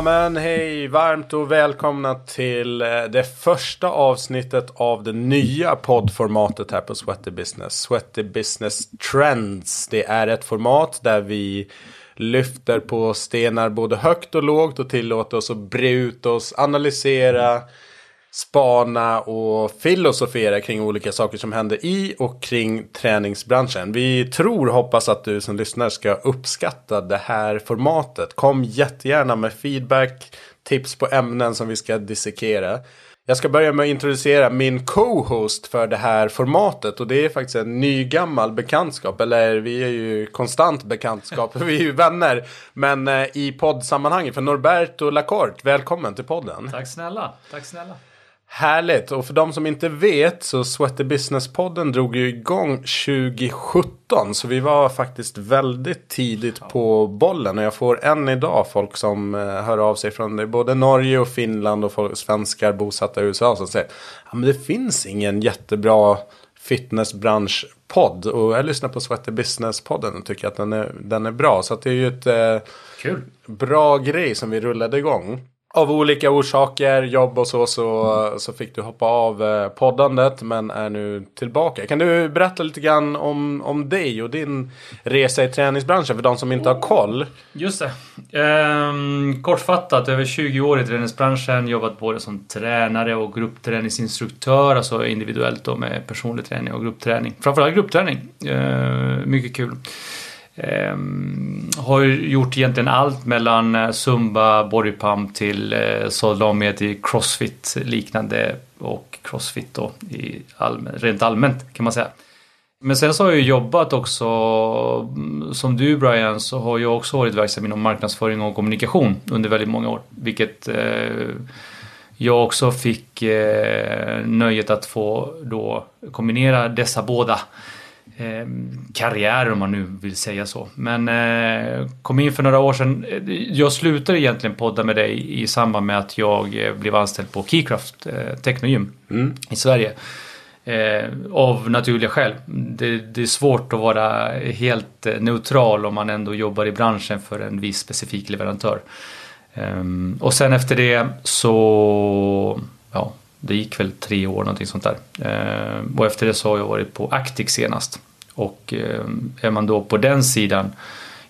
Ja men hej, varmt och välkomna till eh, det första avsnittet av det nya poddformatet här på Sweaty Business. Sweaty Business Trends. Det är ett format där vi lyfter på stenar både högt och lågt och tillåter oss att bre ut oss, analysera, spana och filosofera kring olika saker som händer i och kring träningsbranschen. Vi tror och hoppas att du som lyssnar ska uppskatta det här formatet. Kom jättegärna med feedback, tips på ämnen som vi ska dissekera. Jag ska börja med att introducera min co-host för det här formatet och det är faktiskt en ny gammal bekantskap. Eller vi är ju konstant bekantskap, vi är ju vänner. Men eh, i poddsammanhang för Norberto Lacorte, välkommen till podden. Tack snälla, tack snälla. Härligt! Och för de som inte vet så Sweaty Business-podden drog ju igång 2017. Så vi var faktiskt väldigt tidigt på bollen. Och jag får än idag folk som eh, hör av sig från både Norge och Finland och folk, svenskar bosatta i USA som säger ja, men det finns ingen jättebra fitnessbranschpodd. Och jag lyssnar på Sweaty Business-podden och tycker att den är, den är bra. Så det är ju ett eh, bra grej som vi rullade igång av olika orsaker, jobb och så, så, så fick du hoppa av eh, poddandet men är nu tillbaka. Kan du berätta lite grann om, om dig och din resa i träningsbranschen för de som inte har koll? Just det. Ehm, kortfattat, över 20 år i träningsbranschen. Jobbat både som tränare och gruppträningsinstruktör. Alltså individuellt då med personlig träning och gruppträning. Framförallt gruppträning. Ehm, mycket kul. Eh, har gjort egentligen allt mellan eh, zumba, bodypump till eh, sålde med till crossfit liknande och crossfit då i allmän, rent allmänt kan man säga. Men sen så har jag jobbat också mm, som du Brian så har jag också varit verksam inom marknadsföring och kommunikation under väldigt många år. Vilket eh, jag också fick eh, nöjet att få då kombinera dessa båda eh, karriär om man nu vill säga så. Men eh, kom in för några år sedan. Jag slutade egentligen podda med dig i samband med att jag eh, blev anställd på Keycraft eh, Technogym mm. i Sverige. Eh, av naturliga skäl. Det, det, är svårt att vara helt eh, neutral om man ändå jobbar i branschen för en viss specifik leverantör. Um, och sen efter det så, ja, det gick väl tre år någonting sånt där. Uh, och efter det så har jag varit på Actic senast. Och eh, är man då på den sidan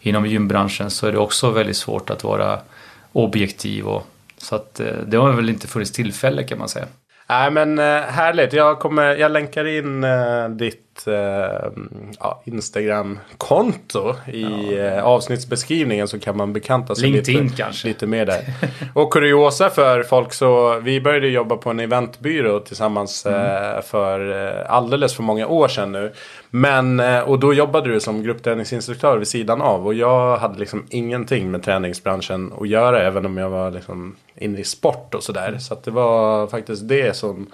inom gymbranschen så är det också väldigt svårt att vara objektiv. Och, så att eh, det har väl inte funnits tillfälle kan man säga. Nej men eh, härligt. Jag, kommer, jag länkar in ditt ja, Instagram-konto i ja. avsnittsbeskrivningen så kan man bekanta sig LinkedIn lite, kanske. lite mer där. Och kuriosa för folk så vi började jobba på en eventbyrå tillsammans mm. för alldeles för många år sedan nu. Men, eh, och då jobbade du som gruppträningsinstruktör vid sidan av. Och jag hade liksom ingenting med träningsbranschen att göra. Även om jag var liksom inne i sport och sådär. Så att det var faktiskt det som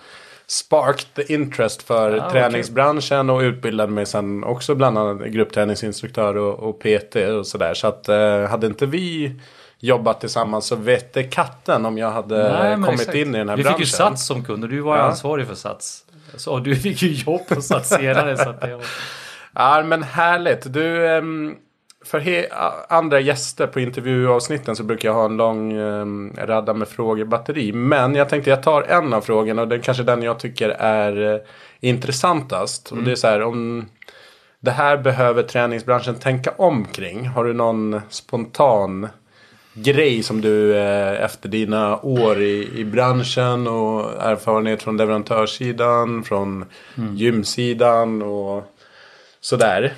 sparked the interest för ah, träningsbranschen. Och utbildade mig sen också bland annat gruppträningsinstruktör och, och PT och sådär. Så att eh, hade inte vi jobbat tillsammans så vette katten om jag hade Nej, kommit exakt. in i den här vi branschen. Vi fick ju Sats som kund och du var ja. ansvarig för Sats. Så du fick ju jobb på Sats senare. så att det var... Ja men härligt. Du, ehm, för andra gäster på intervjuavsnitten så brukar jag ha en lång um, radda med frågebatteri. Men jag tänkte jag tar en av frågorna och den kanske den jag tycker är uh, intressantast. Mm. Och det är så här om det här behöver träningsbranschen tänka omkring. Har du någon spontan grej som du eh, efter dina år i, i branschen och erfarenhet från leverantörssidan, från mm. gymsidan och sådär?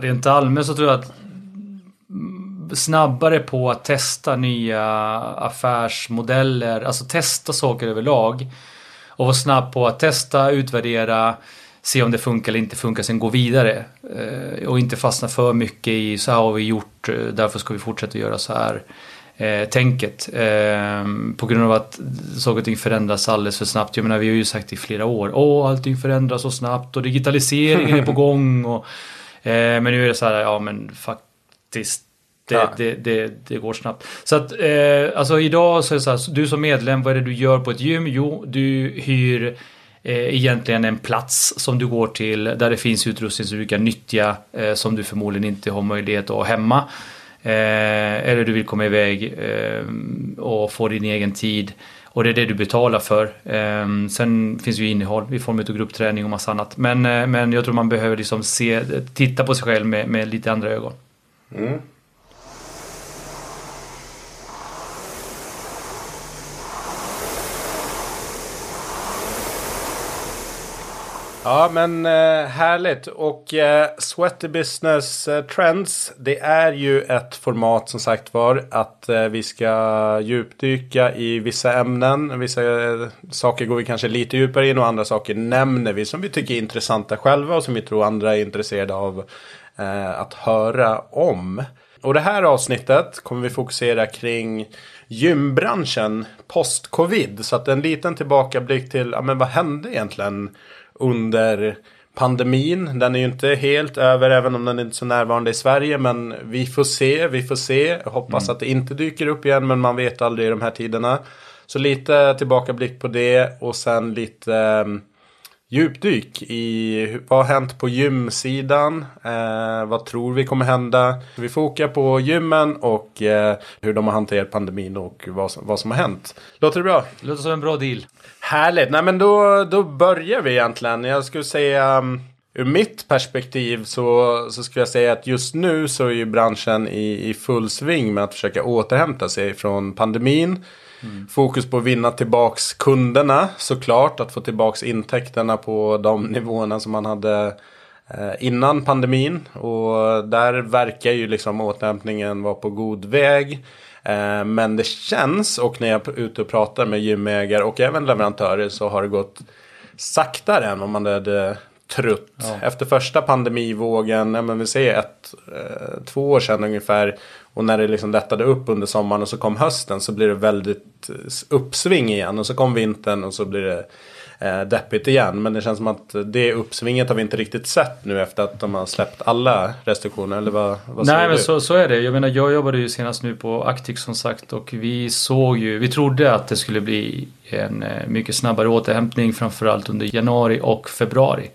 Rent allmänt så tror jag att snabbare på att testa nya affärsmodeller, alltså testa saker överlag. Och vara snabb på att testa, utvärdera, se om det funkar eller inte funkar, sen gå vidare. Eh, och inte fastna för mycket i så här har vi gjort, eh, därför ska vi fortsätta göra så här. Eh, tänket. Eh, på grund av att saker och ting förändras alldeles för snabbt. Jag menar vi har ju sagt i flera år, åh allting förändras så snabbt och digitaliseringen är på gång. Och, eh, men nu är det så här, ja men faktiskt det, ja. det, det, det, går snabbt. Så att eh, alltså idag så är det så här, du som medlem, vad är det du gör på ett gym? Jo, du hyr eh, egentligen en plats som du går till där det finns utrustning som du kan nyttja eh, som du förmodligen inte har möjlighet att ha hemma. Eh, eller du vill komma iväg eh, och få din egen tid. Och det är det du betalar för. Ehm, sen finns ju innehåll i form av gruppträning och massa annat. Men, eh, men jag tror man behöver liksom se, titta på sig själv med, med lite andra ögon. Mm. Ja, men eh, härligt. Och eh, Sweaty Business eh, Trends, det är ju ett format som sagt var att eh, vi ska djupdyka i vissa ämnen. Vissa eh, saker går vi kanske lite djupare in och andra saker nämner vi som vi tycker är intressanta själva och som vi tror andra är intresserade av eh, att höra om. Och det här avsnittet kommer vi fokusera kring gymbranschen post-covid. Så att en liten tillbakablick till, ja men vad hände egentligen under pandemin. Den är ju inte helt över även om den är inte så närvarande i Sverige. Men vi får se, vi får se. Jag hoppas mm. att det inte dyker upp igen men man vet aldrig i de här tiderna. Så lite tillbakablick på det och sen lite um, djupdyk i vad har hänt på gymsidan. Eh, vad tror vi kommer hända. Vi fokar på gymmen och eh, hur de har hanterat pandemin och vad, vad som har hänt. Låter det bra? Låter som en bra deal. Härligt. Nej men då, då börjar vi egentligen. Jag skulle säga um, ur mitt perspektiv så, så skulle jag säga att just nu så är ju branschen i, i full sving med att försöka återhämta sig från pandemin. Mm. Fokus på att vinna tillbaks kunderna såklart. Att få tillbaks intäkterna på de nivåerna som man hade eh, innan pandemin. Och där verkar ju liksom återhämtningen vara på god väg. Eh, men det känns, och när jag är ute och pratar med gymägare och även leverantörer så har det gått saktare än vad man hade trott. Ja. Efter första pandemivågen, men vi säger ett, eh, två år sedan ungefär. Och när det liksom lättade upp under sommaren och så kom hösten så blir det väldigt uppsving igen. Och så kom vintern och så blir det eh, deppigt igen. Men det känns som att det uppsvinget har vi inte riktigt sett nu efter att de har släppt alla restriktioner. Eller vad, vad Nej men så, så är det. Jag menar jag jobbade ju senast nu på Actic som sagt och vi såg ju, vi trodde att det skulle bli en eh, mycket snabbare återhämtning framförallt under januari och februari.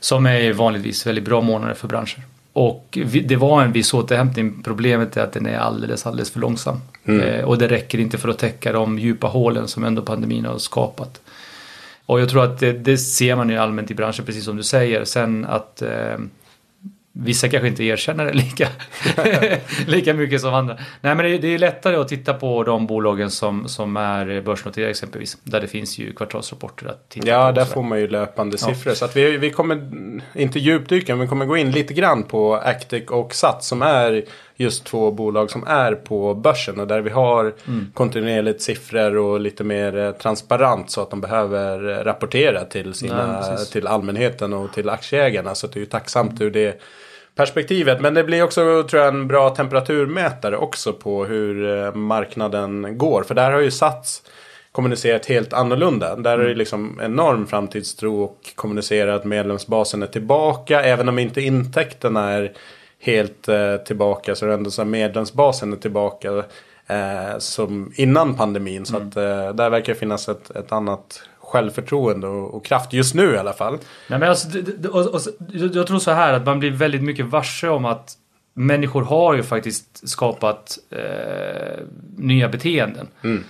Som är vanligtvis väldigt bra månader för branscher. Och det var en viss återhämtning. Problemet är att den är alldeles, alldeles för långsam. Mm. Eh, och det räcker inte för att täcka de djupa hålen som ändå pandemin har skapat. Och jag tror att det, det, ser man ju allmänt i branschen, precis som du säger. Sen att eh, Vissa kanske inte erkänner det lika, lika mycket som andra. Nej men det, det, är lättare att titta på de bolagen som, som är börsnoterade exempelvis. Där det finns ju kvartalsrapporter att titta ja, på. Ja, där får man ju löpande siffror. Ja. Så att vi, vi kommer inte djupdyka, men vi kommer gå in lite grann på Actic och Sats som är just två bolag som är på börsen och där vi har mm. kontinuerligt siffror och lite mer eh, transparent så att de behöver eh, rapportera till, sina, Nej, till allmänheten och till aktieägarna. Så det är ju tacksamt ur det perspektivet. Men det blir också tror jag en bra temperaturmätare också på hur eh, marknaden går. För där har ju Sats kommunicerat helt annorlunda. Där är det mm. liksom enorm framtidstro och kommunicerat att medlemsbasen är tillbaka. Även om inte intäkterna är helt eh, tillbaka så är det ändå så att medlemsbasen är tillbaka. Eh, som innan pandemin. Så mm. att eh, där verkar det finnas ett, ett annat självförtroende och, och, kraft just nu i alla fall. Nej, men alltså, och, och, jag tror så här att man blir väldigt mycket varse om att människor har ju faktiskt skapat eh, nya beteenden mm.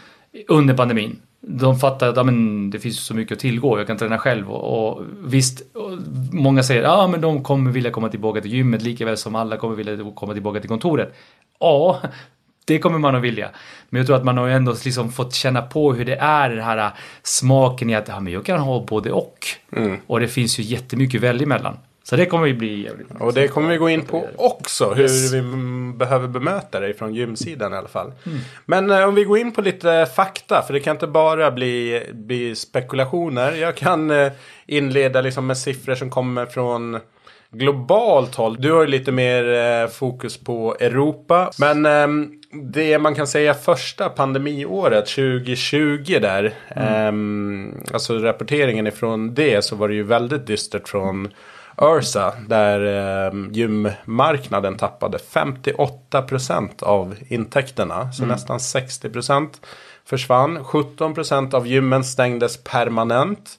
under pandemin. De fattar att ja, men, det finns så mycket att tillgå, jag kan träna själv. Och, och visst, och många säger att ah, de kommer vilja komma tillbaka till gymmet lika väl som alla kommer vilja komma tillbaka till kontoret. Ja, det kommer man att vilja. Men jag tror att man har ändå liksom fått känna på hur det är den här smaken i att ja, men jag kan ha både och. Mm. Och det finns ju jättemycket att välja mellan. Så det kommer ju bli jävligt Och det kommer vi gå in på också. Hur yes. vi behöver bemöta det från gymsidan i alla fall. Mm. Men eh, om vi går in på lite fakta. För det kan inte bara bli, bli spekulationer. Jag kan eh, inleda liksom med siffror som kommer från globalt håll. Du har ju lite mer eh, fokus på Europa. Men eh, det man kan säga första pandemiåret 2020 där. Mm. Eh, alltså rapporteringen ifrån det så var det ju väldigt dystert från Ursa. Där eh, gymmarknaden tappade 58% av intäkterna. Så mm. nästan 60% försvann. 17% av gymmen stängdes permanent.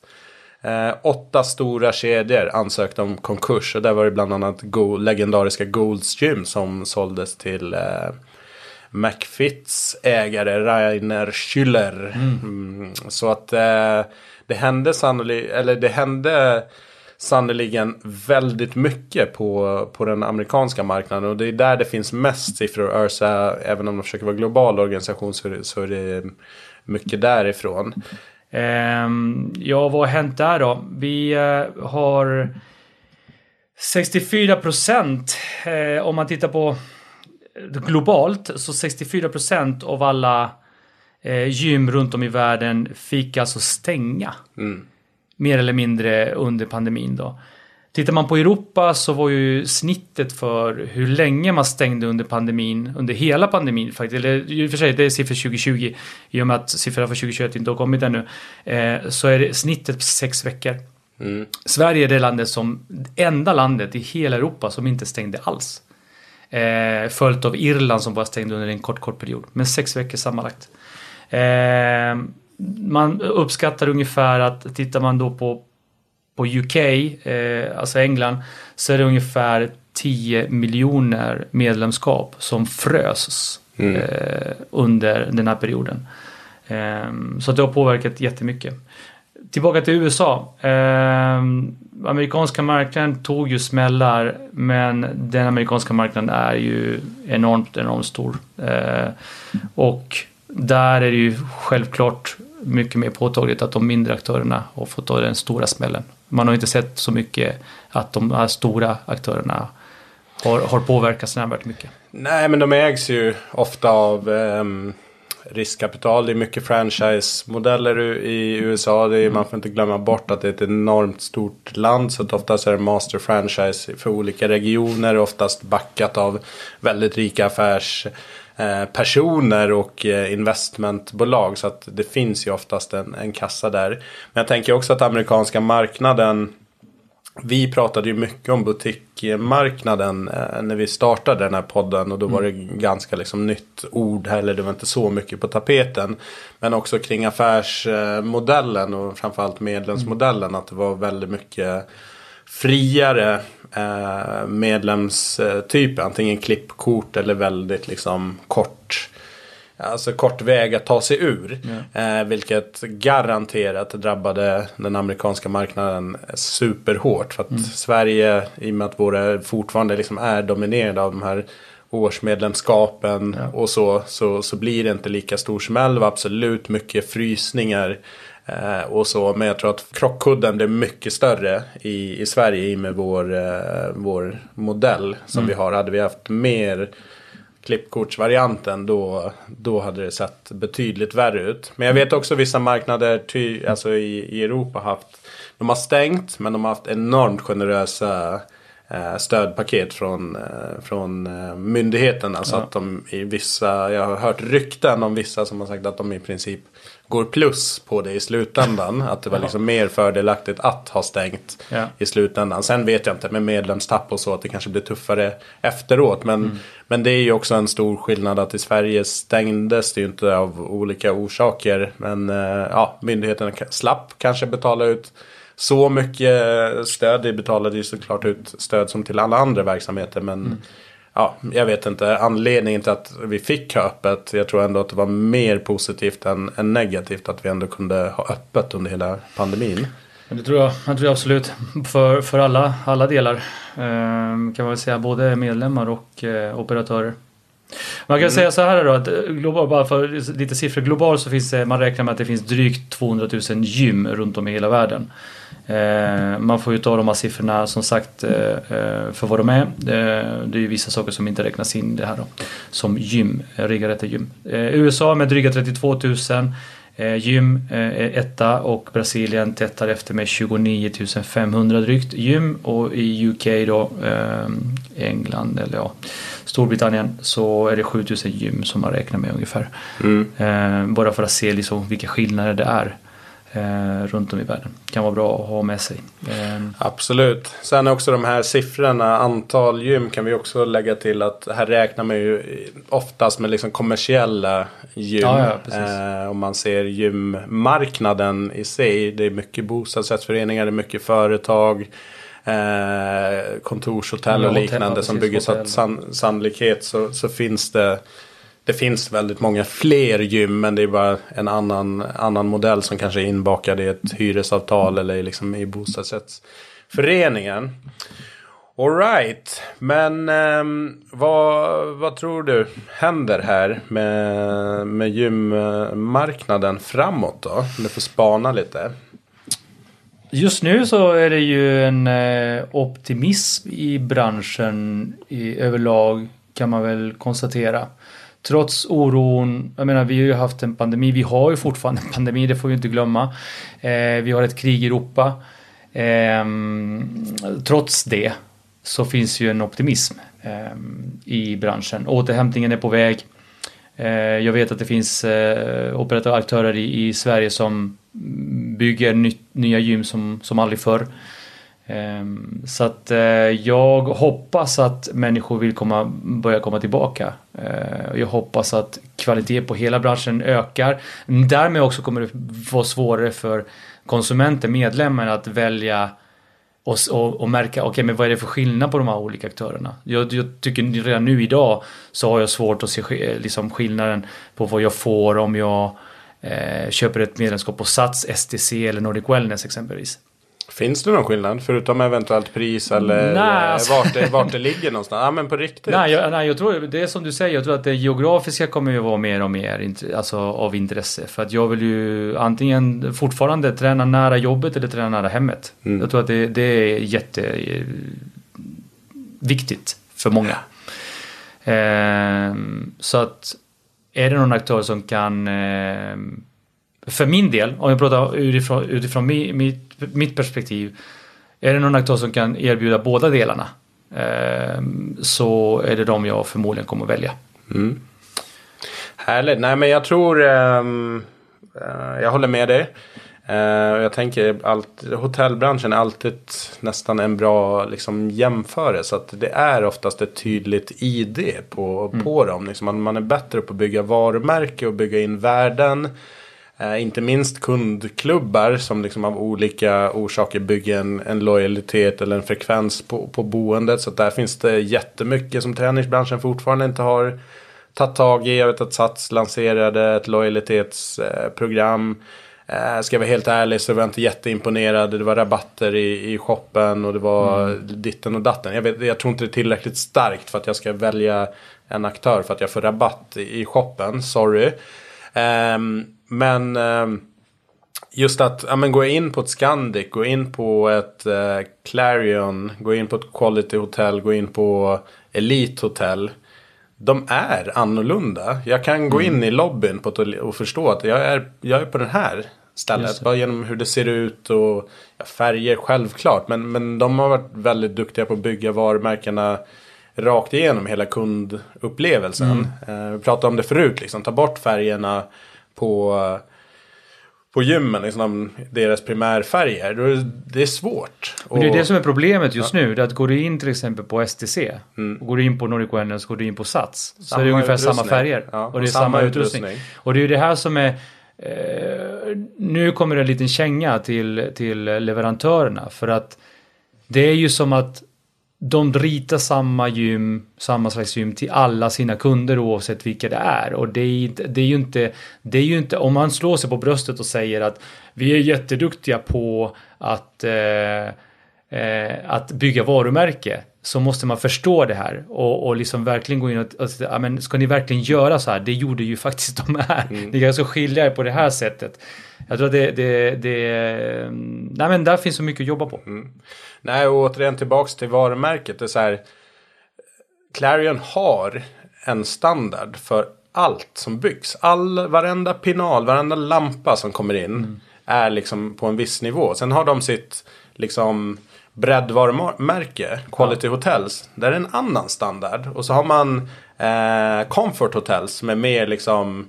Eh, åtta stora kedjor ansökte om konkurs. Och där var det bland annat go legendariska Golds Gym som såldes till eh, McFits ägare Rainer Schüller. Mm. Mm, så att eh, det hände sannolikt, eller det hände sannoliken väldigt mycket på, på den amerikanska marknaden. Och det är där det finns mest siffror. Ursa, även om de försöker vara global organisation så, så är det mycket därifrån. Um, ja, vad har hänt där då? Vi uh, har 64 procent, uh, om man tittar på globalt, så 64 procent av alla uh, gym runt om i världen fick alltså stänga. Mm. Mer eller mindre under pandemin då. Tittar man på Europa så var ju snittet för hur länge man stängde under pandemin, under hela pandemin faktiskt, eller i och för sig det är siffror 2020 i och med att siffrorna för 2021 inte har kommit ännu, eh, så är det snittet sex veckor. Mm. Sverige är det landet som, enda landet i hela Europa som inte stängde alls. Eh, följt av Irland som bara stängde under en kort, kort period. Men sex veckor sammanlagt. Eh, man uppskattar ungefär att tittar man då på på UK, eh, alltså England, så är det ungefär 10 miljoner medlemskap som frös mm. eh, under den här perioden. Eh, så det har påverkat jättemycket. Tillbaka till USA. Eh, amerikanska marknaden tog ju smällar men den amerikanska marknaden är ju enormt, enormt stor. Eh, och där är det ju självklart mycket mer påtagligt att de mindre aktörerna har fått ta den stora smällen. Man har inte sett så mycket att de här stora aktörerna har, har påverkats nämnvärt mycket. Nej, men de ägs ju ofta av um, riskkapital. Det är mycket franchise-modeller i USA. Det är, mm. Man får inte glömma bort att det är ett enormt stort land. Så att oftast är det master franchise för olika regioner. Oftast backat av väldigt rika affärs personer och eh, investmentbolag. Så att det finns ju oftast en, en kassa där. Men jag tänker också att amerikanska marknaden vi pratade ju mycket om butikmarknaden eh, när vi startade den här podden och då var det mm. ganska liksom nytt ord eller det var inte så mycket på tapeten. Men också kring affärsmodellen och framförallt medlemsmodellen att det var väldigt mycket friare eh, medlemstyp. Antingen klippkort eller väldigt liksom kort. Alltså kort väg att ta sig ur. Yeah. Eh, vilket garanterat drabbade den amerikanska marknaden superhårt. För att mm. Sverige, i och med att våra fortfarande liksom är dominerade av de här årsmedlemskapen ja. och så, så, så blir det inte lika stor smäll. Det var absolut mycket frysningar och så, men jag tror att krockkudden blir mycket större i, i Sverige i med vår, eh, vår modell som mm. vi har. Hade vi haft mer klippkortsvarianten då, då hade det sett betydligt värre ut. Men jag vet också vissa marknader ty, alltså i, i Europa haft, de har stängt men de har haft enormt generösa eh, stödpaket från, eh, från eh, myndigheterna. Så att de i vissa, jag har hört rykten om vissa som har sagt att de i princip går plus på det i slutändan. Att det var liksom mer fördelaktigt att ha stängt ja. i slutändan. Sen vet jag inte med medlemstapp och så att det kanske blir tuffare efteråt. Men, mm. men det är ju också en stor skillnad att i Sverige stängdes det ju inte av olika orsaker. Men eh, ja, myndigheterna slapp kanske betala ut så mycket stöd. Det betalade ju såklart ut stöd som till alla andra verksamheter. Men mm ja, jag vet inte anledningen till att vi fick ha öppet. Jag tror ändå att det var mer positivt än, än negativt att vi ändå kunde ha öppet under hela pandemin. Det tror jag, jag tror absolut. För, för alla, alla delar. Eh, kan man väl säga både medlemmar och eh, operatörer. Man kan mm. säga så här då att global, bara för lite siffror. Globalt så finns det, man räknar med att det finns drygt 200 000 gym runt om i hela världen. Eh, man får ju ta de här siffrorna som sagt eh, eh, för vad de är. det är ju vissa saker som inte räknas in det här då. Som gym, regelrätta gym. USA med dryga 32 000 gym är etta och Brasilien tättar efter med 29 500 drygt gym och i UK då England eller ja Storbritannien så är det 7000 gym som man räknar med ungefär. Mm. bara för att se liksom vilka skillnader det är. eh, runt om i världen. Kan vara bra att ha med sig. Eh, Absolut. Sen också de här siffrorna, antal gym kan vi också lägga till att här räknar man ju oftast med liksom kommersiella gym. Ja, ja, eh, om man ser gymmarknaden i sig. Det är mycket bostadsrättsföreningar, det är mycket företag. Eh, kontorshotell och liknande som bygger så att san, sannolikhet så, så finns det det finns väldigt många fler gym men det är bara en annan, annan modell som kanske är inbakad i ett hyresavtal eller liksom i bostadsrättsföreningen. Alright, men ehm, vad, vad tror du händer här med, med gymmarknaden framåt då? Om du får spana lite. Just nu så är det ju en eh, optimism i branschen i överlag kan man väl konstatera. Trots oron, jag menar vi har ju haft en pandemi, vi har ju fortfarande en pandemi, det får vi inte glömma. Eh, vi har ett krig i Europa. Eh, trots det så finns ju en optimism eh, i branschen. Återhämtningen är på väg. Eh, Jag vet att det finns eh, operatörer i, i Sverige som bygger ny, nya gym som, som aldrig förr. Ehm, så att eh, jag hoppas att människor vill komma, börja komma tillbaka. Eh, jag hoppas att kvalitet på hela branschen ökar. Därmed också kommer det vara svårare för konsumenter, medlemmar att välja och, och, och märka, okej men vad är det för skillnad på de här olika aktörerna? Jag, jag tycker redan nu idag så har jag svårt att se liksom skillnaden på vad jag får om jag eh, köper ett medlemskap på Sats, STC eller Nordic Wellness exempelvis. Finns det någon skillnad? Förutom eventuellt pris eller Nej, eh, alltså- vart, det, vart det ligger någonstans? Ja men på riktigt. Nej jag, nej, jag tror det är som du säger, jag tror att det geografiska kommer ju vara mer och mer alltså, av intresse. För att jag vill ju antingen fortfarande träna nära jobbet eller träna nära hemmet. Mm. Jag tror att det, det är jätteviktigt för många. Ehm, så att är det någon aktör som kan eh, för min del, om jag pratar utifrån, utifrån mi, mitt, mitt perspektiv. Är det någon aktör som kan erbjuda båda delarna eh, så är det de jag förmodligen kommer att välja. Mm. Härligt. Nej men jag tror... Ehm, eh, jag håller med dig. Eh, jag tänker allt, hotellbranschen är alltid nästan en bra liksom, jämförelse. Att det är oftast ett tydligt ID på, på dem. Liksom, man, man är bättre på att bygga varumärke och bygga in värden. Eh, inte minst kundklubbar som liksom av olika orsaker bygger en, en lojalitet eller en frekvens på, på boendet. Så att där finns det jättemycket som träningsbranschen fortfarande inte har tagit tag i. Jag vet att Sats lanserade ett lojalitetsprogram. Eh, ska jag vara helt ärlig så var jag inte jätteimponerad. Det var rabatter i, i shoppen och det var ditten och datten. Jag, vet, jag tror inte det är tillräckligt starkt för att jag ska välja en aktör för att jag får rabatt i, i shoppen. Sorry. Ehm, men ehm, just att ja, men gå in på ett Scandic, gå in på ett eh, Clarion, gå in på ett Quality Hotel, gå in på Elite Hotel. De är annorlunda. Jag kan gå in i lobbyn på och förstå att jag är, jag är på den här stället. Bara genom hur det ser ut och ja, färger självklart. Men, men de har varit väldigt duktiga på att bygga varumärkena rakt igenom hela kundupplevelsen. Eh, vi pratade om det förut, liksom, ta bort färgerna på, på gymmen, liksom, deras primärfärger. Då är det- är svårt. Men det är Och- det som är problemet just nu. Det är att går du in till exempel på STC, och går du in på Nordic Wellness, går du in på Sats, så Samma är det ungefär samma utrustning. färger. Ja, och det är och samma, samma utrustning. utrustning. Och det är ju det här som är... Eh, nu kommer det en liten känga till, till leverantörerna. För att det är ju som att de ritar samma gym, samma slags gym till alla sina kunder oavsett vilka det är. Och det är, det är ju inte, det är ju inte, om man slår sig på bröstet och säger att vi är jätteduktiga på att, eh, eh, att bygga varumärke så måste man förstå det här och, och liksom verkligen gå in och, och säga, "Ja, men ska ni verkligen göra så här? Det gjorde ju faktiskt de här. Ni kan alltså skilja er på det här sättet. Jag tror att det, det, det nej men där finns så mycket att jobba på. Nej, och återigen tillbaks till varumärket. Det är så här. Clarion har en standard för allt som byggs. All, varenda pinal, varenda lampa som kommer in är liksom på en viss nivå. Sen har de sitt liksom breddvarumärke, Quality Hotels. Där är en annan standard. Och så har man eh, Comfort Hotels som är mer liksom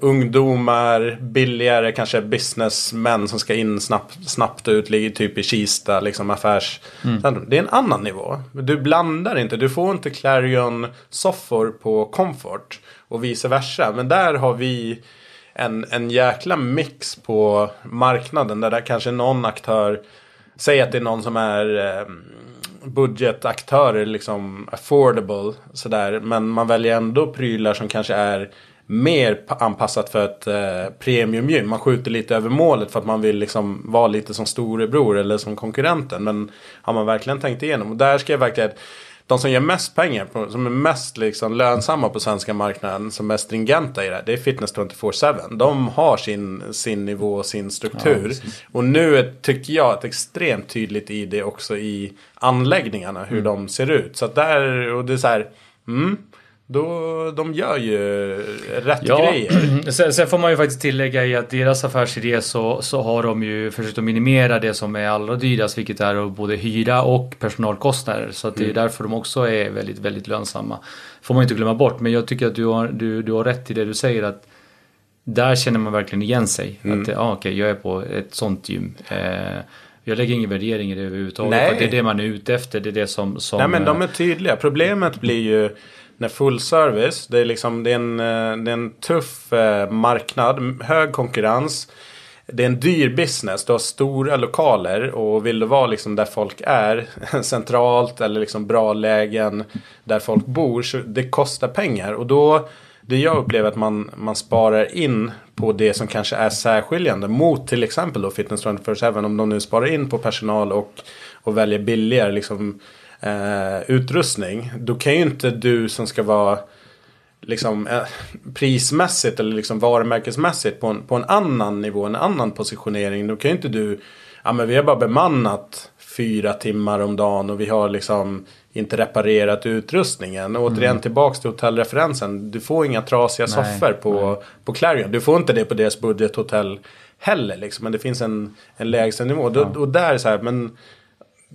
ungdomar, billigare kanske businessmän som ska in snabbt, snabbt ut, ligger typ i Kista, liksom affärs. Mm. Det är en annan nivå. Du blandar inte, du får inte Clarion-soffor på Comfort och vice versa. Men där har vi en, en jäkla mix på marknaden där det kanske någon aktör Säg att det är någon som är eh, budgetaktörer, liksom affordable sådär. Men man väljer ändå prylar som kanske är mer anpassat för ett eh, premiumgym. Man skjuter lite över målet för att man vill liksom vara lite som storebror eller som konkurrenten. Men har man verkligen tänkt igenom. Och där ska jag verkligen de som gör mest pengar, på, som är mest liksom lönsamma på svenska marknaden, som är stringenta i det, det är Fitness 24-7. De har sin, sin nivå och sin struktur. Ja, och nu är, tycker jag, ett extremt tydligt i det också i anläggningarna, hur mm. de ser ut. Så att där, och det är så här, mm, då, de gör ju rätt ja, grejer. Sen, sen, får man ju faktiskt tillägga i att deras affärsidé så, så har de ju försökt att minimera det som är allra dyrast, vilket är både hyra och personalkostnader. Så att det är mm. därför de också är väldigt, väldigt lönsamma. Får man inte glömma bort, men jag tycker att du har, du, du har rätt i det du säger att där känner man verkligen igen sig. Mm. Att ah, okej, okay, jag är på ett sånt gym. Eh, jag lägger ingen värdering i det överhuvudtaget. Nej. För det är det man är ute efter. Det är det som... som Nej men de är tydliga. Problemet blir ju när full service, det är, liksom, det är, en, eh, det är en tuff eh, marknad, hög konkurrens. Det är en dyr business, du har stora lokaler och vill du vara liksom där folk är, centralt eller liksom bra lägen där folk bor, så det kostar pengar. Och då, det jag upplever att man, man sparar in på det som kanske är särskiljande mot till exempel då Fitness 24 även om de nu sparar in på personal och, och väljer billigare liksom eh, utrustning. Då kan ju inte du som ska vara liksom eh, prismässigt eller liksom varumärkesmässigt på en, på en annan nivå, en annan positionering. Då kan ju inte du, ja men vi har bara bemannat fyra timmar om dagen och vi har liksom inte reparerat utrustningen. Och återigen mm. tillbaks till hotellreferensen. Du får inga trasiga nej, soffor på, på Clarion. Du får inte det på deras budgethotell heller. Liksom. Men det finns en, en lägsta nivå. Ja. Och, och där är så här, men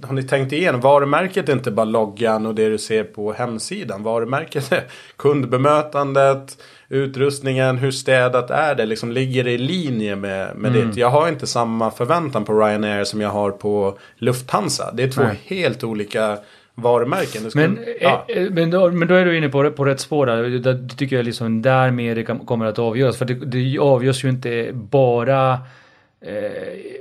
har ni tänkt igenom? Varumärket är inte bara loggan och det du ser på hemsidan. Varumärket är kundbemötandet, utrustningen, hur städat är det? Liksom ligger det i linje med, med mm. det? Jag har inte samma förväntan på Ryanair som jag har på Lufthansa. Det är två Nej. helt olika varumärken. Ska, men, ja. Eh, eh, men, då, men då är du inne på, på rätt spår där. Det tycker jag liksom där mer det kommer att avgöras. För det, det avgörs ju inte bara eh,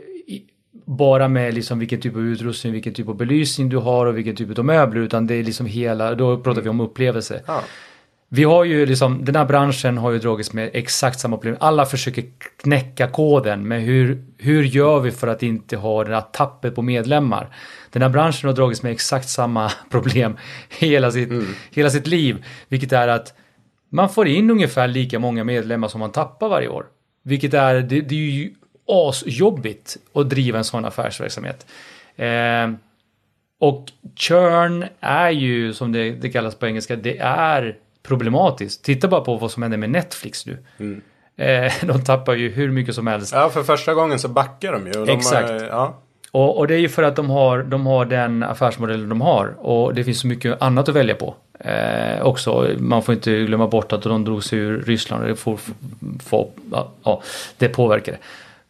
bara med liksom vilken typ av utrustning, vilken typ av belysning du har och vilken typ av möbler utan det är liksom hela, då pratar vi om upplevelse. Ja. Vi har ju liksom, den här branschen har ju dragits med exakt samma problem. Alla försöker knäcka koden med hur, hur gör vi för att inte ha det här tappet på medlemmar. Den här branschen har dragits med exakt samma problem hela sitt, mm. hela sitt liv. Vilket är att man får in ungefär lika många medlemmar som man tappar varje år. Vilket är, det, det är ju asjobbigt att driva en sån affärsverksamhet. Eh, och churn är ju, som det, det, kallas på engelska, det är problematiskt. Titta bara på vad som händer med Netflix nu. Mm. Eh, de tappar ju hur mycket som helst. Ja, för första gången så backar de ju. De Exakt. Är, ja. och, och, det är ju för att de har, de har den affärsmodellen de har. Och det finns så mycket annat att välja på. Eh, också, man får inte glömma bort att de drog sig ur Ryssland och det, får, får, ja, det påverkar det.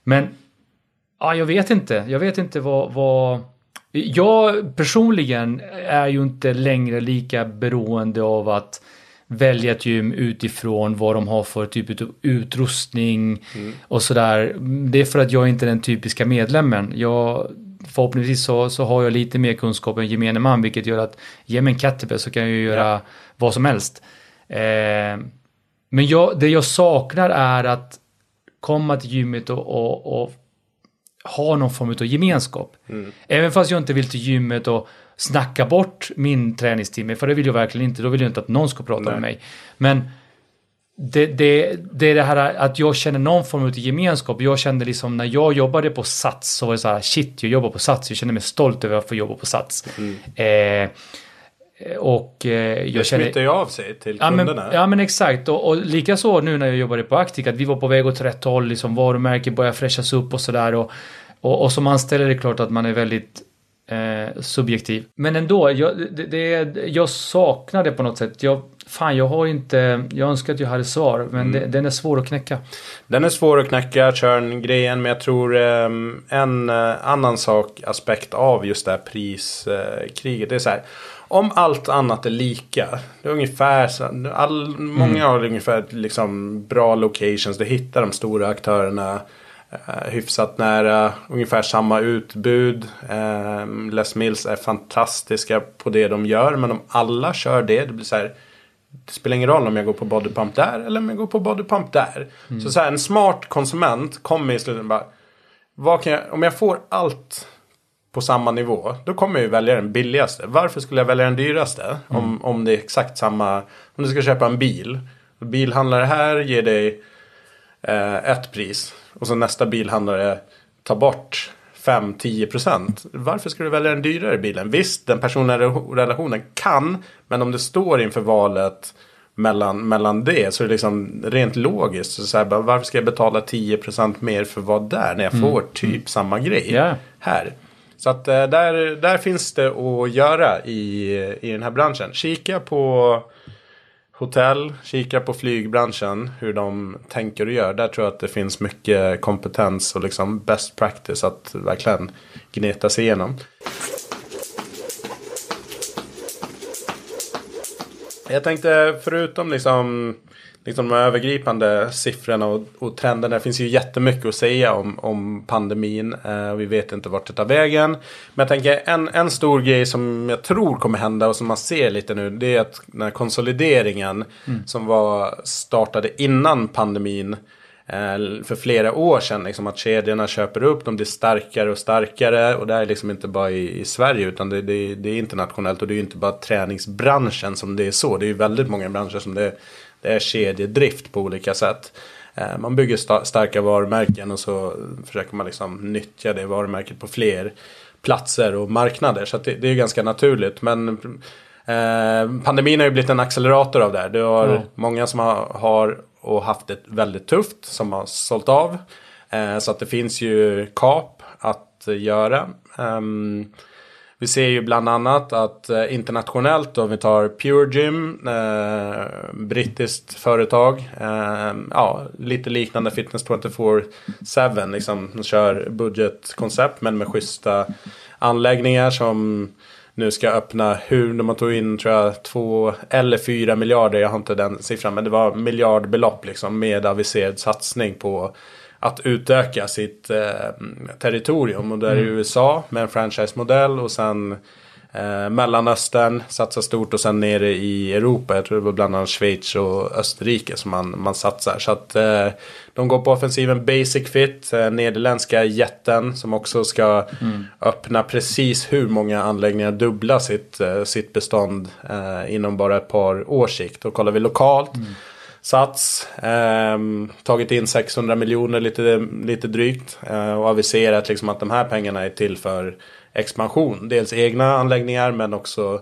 Men ja, jag vet inte. Jag vet inte vad, vad... Jag personligen är ju inte längre lika beroende av att välja ett gym utifrån vad de har för typ av utrustning mm. och sådär. Det är för att jag inte är den typiska medlemmen. Jag, förhoppningsvis så, så har jag lite mer kunskap än gemene man vilket gör att ge mig en kettlebell så kan jag ju göra ja. vad som helst. Eh, men jag, det jag saknar är att komma till gymmet och, och, och ha någon form av gemenskap. Mm. Även fast jag inte vill till gymmet och snacka bort min träningstimme, för det vill jag verkligen inte. Då vill jag inte att någon ska prata Nej. med mig. Men det, det, det är det här att jag känner någon form av gemenskap. Jag kände liksom när jag jobbade på Sats så var det så här shit, jag jobbar på Sats. Jag känner mig stolt över att få jobba på Sats. Mm. Eh, och eh, jag det smittar ju av sig till ja, kunderna. Men, ja men exakt och, och likaså nu när jag jobbade på Actic att vi var på väg åt rätt håll, liksom varumärket började fräschas upp och sådär och, och, och som anställd är det klart att man är väldigt eh, subjektiv. Men ändå, jag, det, det, jag saknar det på något sätt. Jag, fan jag har inte, jag önskar att jag hade svar, men Mm. det, den är svår att knäcka. Den är svår att knäcka, Churn-grejen, men jag tror ehm, en eh, annan sak, aspekt av just det här priskriget, det är så här. Om allt annat är lika, det är ungefär så, all, många har ungefär liksom bra locations, du hittar de stora aktörerna eh, hyfsat nära, ungefär samma utbud. Um, Les Mills är fantastiska på det de gör, men om alla kör det, det blir så här det spelar ingen roll om jag går på bodypump där eller om jag går på bodypump där. Så, så här, en smart konsument kommer i slutändan bara. Vad kan jag, om jag får allt på samma nivå. Då kommer jag ju välja den billigaste. Varför skulle jag välja den dyraste? Om, om det är exakt samma. Om du ska köpa en bil. Bilhandlare här ger dig eh, ett pris. Och så nästa bilhandlare tar bort 5-10%. Varför ska du välja den dyrare bilen? Visst, den personliga re- relationen kan. Men om det står inför valet mellan, mellan det så är det liksom rent logiskt. Så så här, varför ska jag betala 10% mer för vad där när jag får typ samma grej Ja. här? Så att eh, där, där finns det att göra i, i den här branschen. Kika på hotell, kika på flygbranschen, hur de tänker och gör. Där tror jag att det finns mycket kompetens och liksom best practice att verkligen gneta sig igenom. Jag tänkte förutom liksom, liksom de övergripande siffrorna och, och trenderna. Det finns ju jättemycket att säga om, om pandemin. Eh, vi vet inte vart det tar vägen. Men jag tänker en, en stor grej som jag tror kommer hända och som man ser lite nu. Det är att den här konsolideringen som var startade innan pandemin. eh, För flera år sedan, liksom att kedjorna köper upp, de blir starkare och starkare. Och det är liksom inte bara i, i Sverige utan det, det, det är internationellt. Och det är inte bara träningsbranschen som det är så. Det är ju väldigt många branscher som det, det är kedjedrift på olika sätt. Eh, Man bygger sta- starka varumärken och så försöker man liksom nyttja det varumärket på fler platser och marknader. Så det, det är ganska naturligt. Men eh, pandemin har ju blivit en accelerator av det här. Det har Ja. många som har, har och haft det väldigt tufft som har sålt av. Eh, så att det finns ju kap att göra. Ehm, vi ser ju bland annat att eh, internationellt om vi tar Pure Gym, eh, brittiskt företag, eh, ja, lite liknande Fitness 24-7, liksom, de kör budgetkoncept men med schyssta anläggningar som nu ska öppna hur, de har tagit in tror jag två eller fyra miljarder, jag har inte den siffran, men det var miljardbelopp liksom med aviserad satsning på att utöka sitt eh, territorium. Och där är USA med en franchise-modell och sen eh, Mellanöstern satsar stort och sen nere i Europa. Jag tror det var bland annat Schweiz och Österrike som man, man satsar. Så att eh, de går på offensiven Basic Fit, eh, nederländska jätten som också ska öppna precis hur många anläggningar, dubbla sitt, eh, sitt bestånd eh, inom bara ett par års sikt. Och kollar vi lokalt Sats, ehm, tagit in 600 miljoner lite, lite drygt eh, och aviserat liksom att de här pengarna är till för expansion. Dels egna anläggningar men också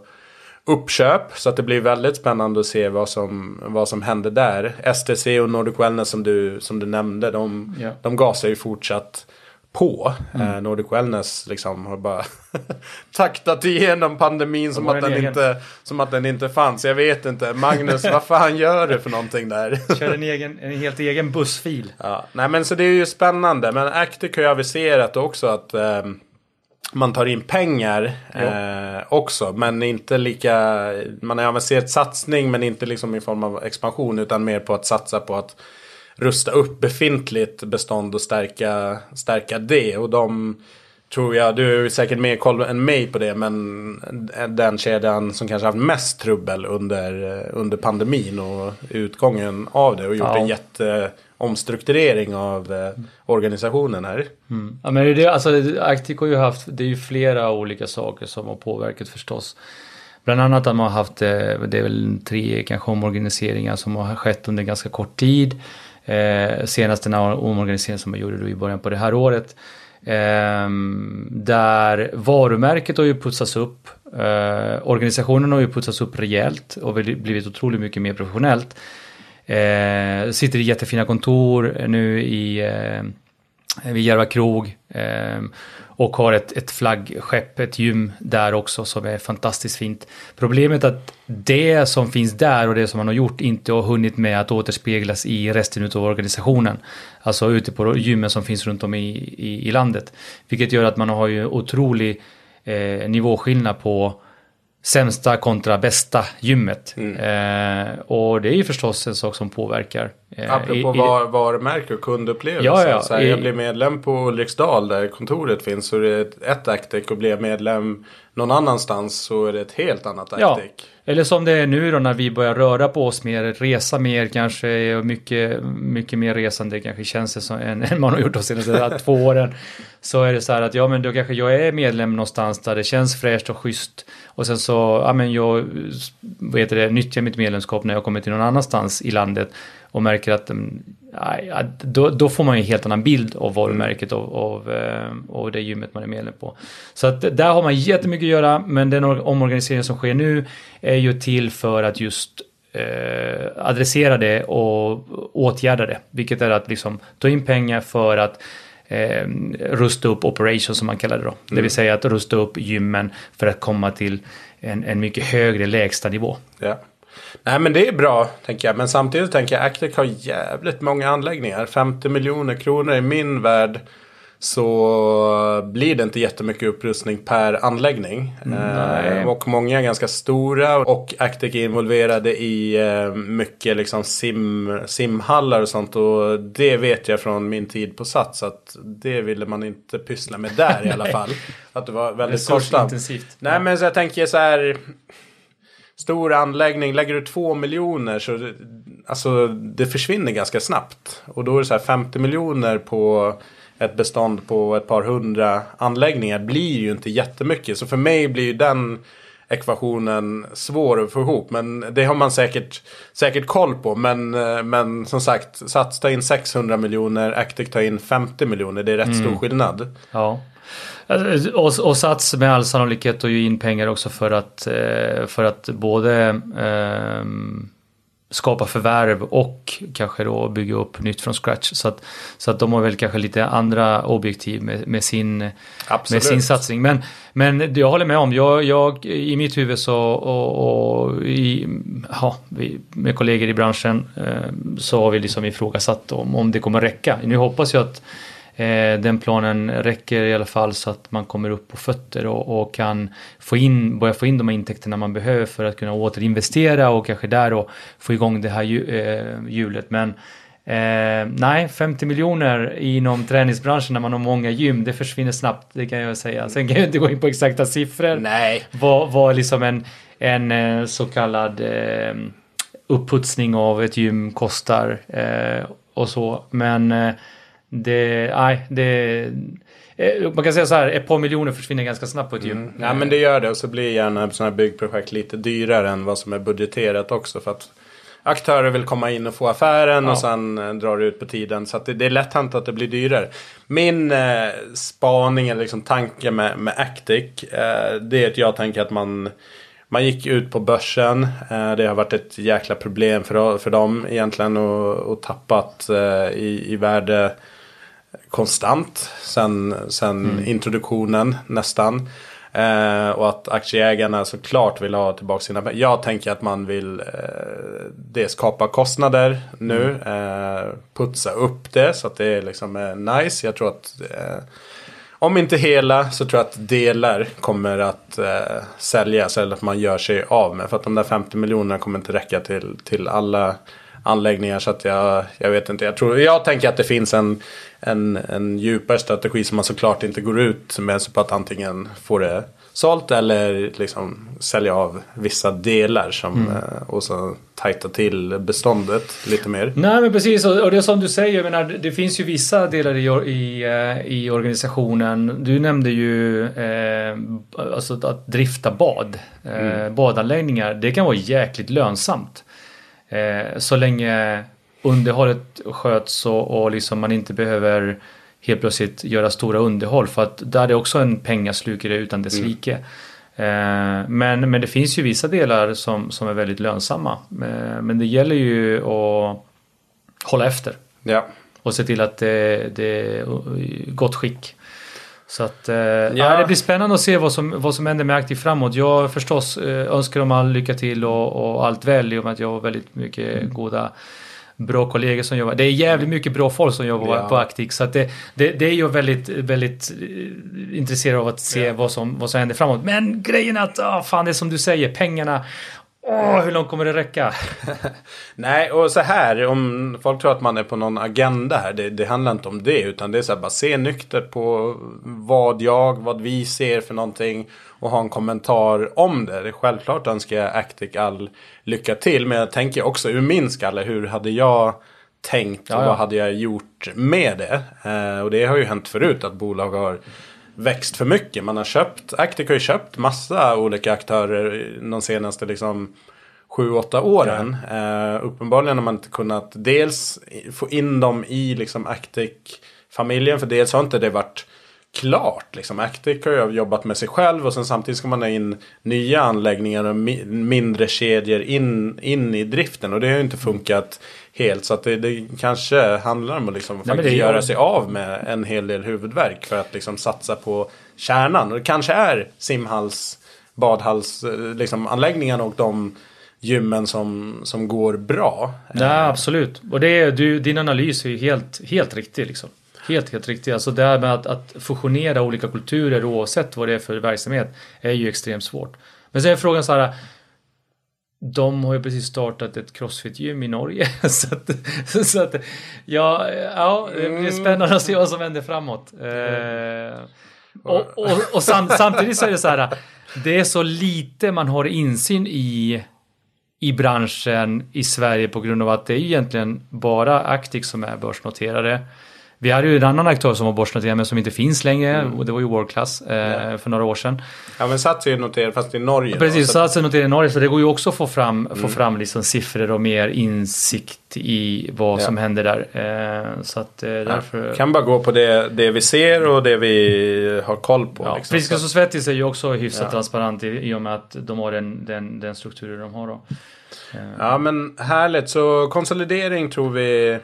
uppköp. Så att det blir väldigt spännande att se vad som, vad som händer där. STC och Nordic Wellness som du, som du nämnde, de, Ja. de gasar ju fortsatt på. Eh, Nordic Wellness liksom har bara taktat igenom pandemin som att, en den egen- inte, som att den inte fanns. Jag vet inte. Magnus, vad fan gör du för någonting där? Kör en, egen, en helt egen bussfil. Ja, nej men så det är ju spännande. Men Actic har ju aviserat också att eh, man tar in pengar eh, också. Men inte lika, man har aviserat satsning men inte liksom i form av expansion. Utan mer på att satsa på att rusta upp befintligt bestånd och stärka, stärka det. Och de tror jag, du är säkert mer koll än mig på det. Men den kedjan som kanske haft mest trubbel under, under pandemin och utgången av det. Och gjort Ja. en jätteomstrukturering av eh, organisationen här. Ja, men det är det, alltså, Actic har ju haft, det är ju flera olika saker som har påverkat förstås. Bland annat att man har haft, eh, det är väl tre kanske omorganiseringar som har skett under ganska kort tid. Eh, senast den här omorganiseringen som man gjorde då i början på det här året. Eh, där varumärket har ju putsats upp. Eh, organisationen har ju putsats upp rejält och blivit otroligt mycket mer professionellt. Eh, sitter i jättefina kontor nu i eh, vid Järva krog. Eh, och har ett, ett flaggskepp, ett gym där också som är fantastiskt fint. Problemet är att det som finns där och det som man har gjort inte har hunnit med att återspeglas i resten av organisationen. Alltså ute på gymmen som finns runt om i, i, i landet. Vilket gör att man har ju otrolig eh, nivåskillnad på sämsta kontra bästa gymmet. Mm. Eh, och det är ju förstås en sak som påverkar. Eh, Apropå i, var, varumärke och kundupplevelse. Ja, ja, så här, i, jag blir medlem på Ulriksdal där kontoret finns. Så är det ett, ett Actic och blir medlem någon annanstans så är det ett helt annat Actic. Ja. Eller som det är nu då när vi börjar röra på oss mer, resa mer kanske, och mycket, mycket mer resande kanske känns det som än, än man har gjort de senaste två åren. Så är det så här att ja men då kanske jag är medlem någonstans där det känns fräscht och schysst. Och sen så, ja men jag, vad heter det, nyttjar mitt medlemskap när jag kommer till någon annanstans i landet och märker att mm, ja, då, då, får man ju en helt annan bild av varumärket och av, av eh, det gymmet man är medlem på. Så att där har man jättemycket att göra, men den omorganisering som sker nu är ju till för att just eh, adressera det och åtgärda det. Vilket är att liksom ta in pengar för att eh, rusta upp operation som man kallar det då. Mm. Det vill mm. säga att rusta upp gymmen för att komma till en, en mycket högre lägsta nivå. Ja. Nej men det är bra tänker jag. Men samtidigt tänker jag Actic har jävligt många anläggningar. 50 miljoner kronor i min värld. Så blir det inte jättemycket upprustning per anläggning. Eh, och många är ganska stora. Och Actic är involverade i eh, mycket liksom sim, simhallar och sånt. Och det vet jag från min tid på Sats. Att det ville man inte pyssla med där i alla fall. Att det var väldigt kostsamt. Nej men så jag tänker så här stor anläggning, lägger du två miljoner så alltså, det försvinner ganska snabbt. Och då är det så här 50 miljoner på ett bestånd på ett par hundra anläggningar blir ju inte jättemycket. Så för mig blir ju den ekvationen svår att få ihop. Men det har man säkert, säkert koll på. Men, men som sagt, Sats tar in 600 miljoner, Actic tar in 50 miljoner. Det är rätt mm. stor skillnad. Ja. Alltså, och, och Sats med all sannolikhet tar ju in pengar också för att, eh, för att både eh, skapa förvärv och kanske då bygga upp nytt från scratch. Så att, så att de har väl kanske lite andra objektiv med, med, sin, med sin satsning. Men, men jag håller med om, jag, jag i mitt huvud så och, och i, ja, med kollegor i branschen eh, så har vi liksom ifrågasatt om, om det kommer räcka. Nu hoppas jag att den planen räcker i alla fall så att man kommer upp på fötter och, och, kan få in, börja få in de intäkterna man behöver för att kunna återinvestera och kanske där och få igång det här eh, hjulet. Men Eh, nej, 50 miljoner inom träningsbranschen när man har många gym, det försvinner snabbt, det kan jag säga. Sen kan jag inte gå in på exakta siffror. Nej. Vad, vad liksom en, en eh, så kallad eh, upputsning av ett gym kostar eh, och så. Men eh, det, nej, det... Eh, man kan säga så här, ett par miljoner försvinner ganska snabbt på ett. Mm. Ja men det gör det och så blir gärna sådana här byggprojekt lite dyrare än vad som är budgeterat också. För att aktörer vill komma in och få affären ja. och sen eh, drar det ut på tiden. Så det, det, är lätt hänt att det blir dyrare. Min eh, spaning eller liksom tanke med, med Actic. Eh, det är att jag tänker att man man gick ut på börsen. Eh, det har varit ett jäkla problem för, för dem egentligen och, och tappat i, i värde konstant sen, sen mm. introduktionen nästan. Eh, och att aktieägarna såklart vill ha tillbaka sina pengar. Jag tänker att man vill eh, det skapa kostnader nu. Mm. Eh, putsa upp det så att det är liksom eh, nice. Jag tror att eh, om inte hela så tror jag att delar kommer att eh, säljas eller att man gör sig av med. För att de där 50 miljonerna kommer inte räcka till, till alla anläggningar. Så att jag, jag vet inte. Jag, tror, jag tänker att det finns en, en, en djupare strategi som man såklart inte går ut med. Så på att antingen få det sålt eller liksom sälja av vissa delar som, mm. Eh, och så tajta till beståndet lite mer. Nej men precis och det är som du säger, jag menar, det finns ju vissa delar i, i, eh, i organisationen. Du nämnde ju eh, alltså att drifta bad, eh, mm. badanläggningar. Det kan vara jäkligt lönsamt. Eh, så länge underhållet sköts och, och liksom man inte behöver helt plötsligt göra stora underhåll för att där är också en pengaslukare utan dess mm. like. Eh, men, men det finns ju vissa delar som, som är väldigt lönsamma. Eh, men det gäller ju att hålla efter. Ja. och se till att det, det är gott skick. Så att, eh, ja. det blir spännande att se vad som, vad som händer med Aktiv framåt. Jag förstås eh, önskar dem all lycka till och, och allt väl i och med att jag har väldigt mycket goda bra kollegor som jobbar. Det är jävligt mycket bra folk som jobbar ja. på Actic. Så att det, det, det, är ju väldigt, väldigt eh, intresserad av att se ja. vad, som, vad som händer framåt. Men grejen är att, oh, fan det är som du säger, pengarna Åh, hur långt kommer det räcka? Nej, och så här, om folk tror att man är på någon agenda här, det, det handlar inte om det, utan det är så här, bara se nykter på vad jag, vad vi ser för någonting och ha en kommentar om det. självklart önskar jag Actic all lycka till, men jag tänker också ur min skalle, hur hade jag tänkt och ja, ja. vad hade jag gjort med det? Eh, och det har ju hänt förut att bolag har växt för mycket. Man har köpt, Actic har ju köpt massa olika aktörer de senaste liksom sju, åtta åren. Ja. Uh, uppenbarligen har man inte kunnat dels få in dem i liksom Actic-familjen. För dels har inte det varit klart. Liksom. Actic har ju jobbat med sig själv och sen samtidigt ska man ha in nya anläggningar och mi mindre kedjor in, in i driften. Och det har ju inte funkat helt. Så att det, det kanske handlar om att liksom Nej, faktiskt göra sig av med en hel del huvudvärk för att liksom satsa på kärnan. Och det kanske är simhals, badhals, eh, liksom anläggningarna och de gymmen som, som går bra. Ja, absolut. Och det är, du, din analys är ju helt, helt riktig. Liksom. Helt, helt riktigt. Alltså det här med att, att fusionera olika kulturer oavsett vad det är för verksamhet är ju extremt svårt. Men sen är frågan så här. De har ju precis startat ett crossfit-gym i Norge. så att, så att, ja, ja, det blir mm. spännande att se vad som händer framåt. Eh, och, och, och sam, samtidigt så är det så här. Det är så lite man har insyn i i branschen i Sverige på grund av att det är egentligen bara Actic som är börsnoterade. Vi hade ju en annan aktör som var börsnoterad men som inte finns längre mm. och det var ju World Class eh, ja. för några år sedan. Ja men Sats är noterad fast i Norge. Precis, då, Sats är noterad i Norge så det går ju också att få fram, mm. få fram liksom siffror och mer insikt i vad ja. som händer där. Eh, så att eh, därför... Ja. Kan bara gå på det, det vi ser och det vi har koll på. Ja. Liksom. Friskis och Svettis är ju också hyfsat transparent i, i och med att de har den, den, den strukturen de har då. Ja men härligt så konsolidering tror vi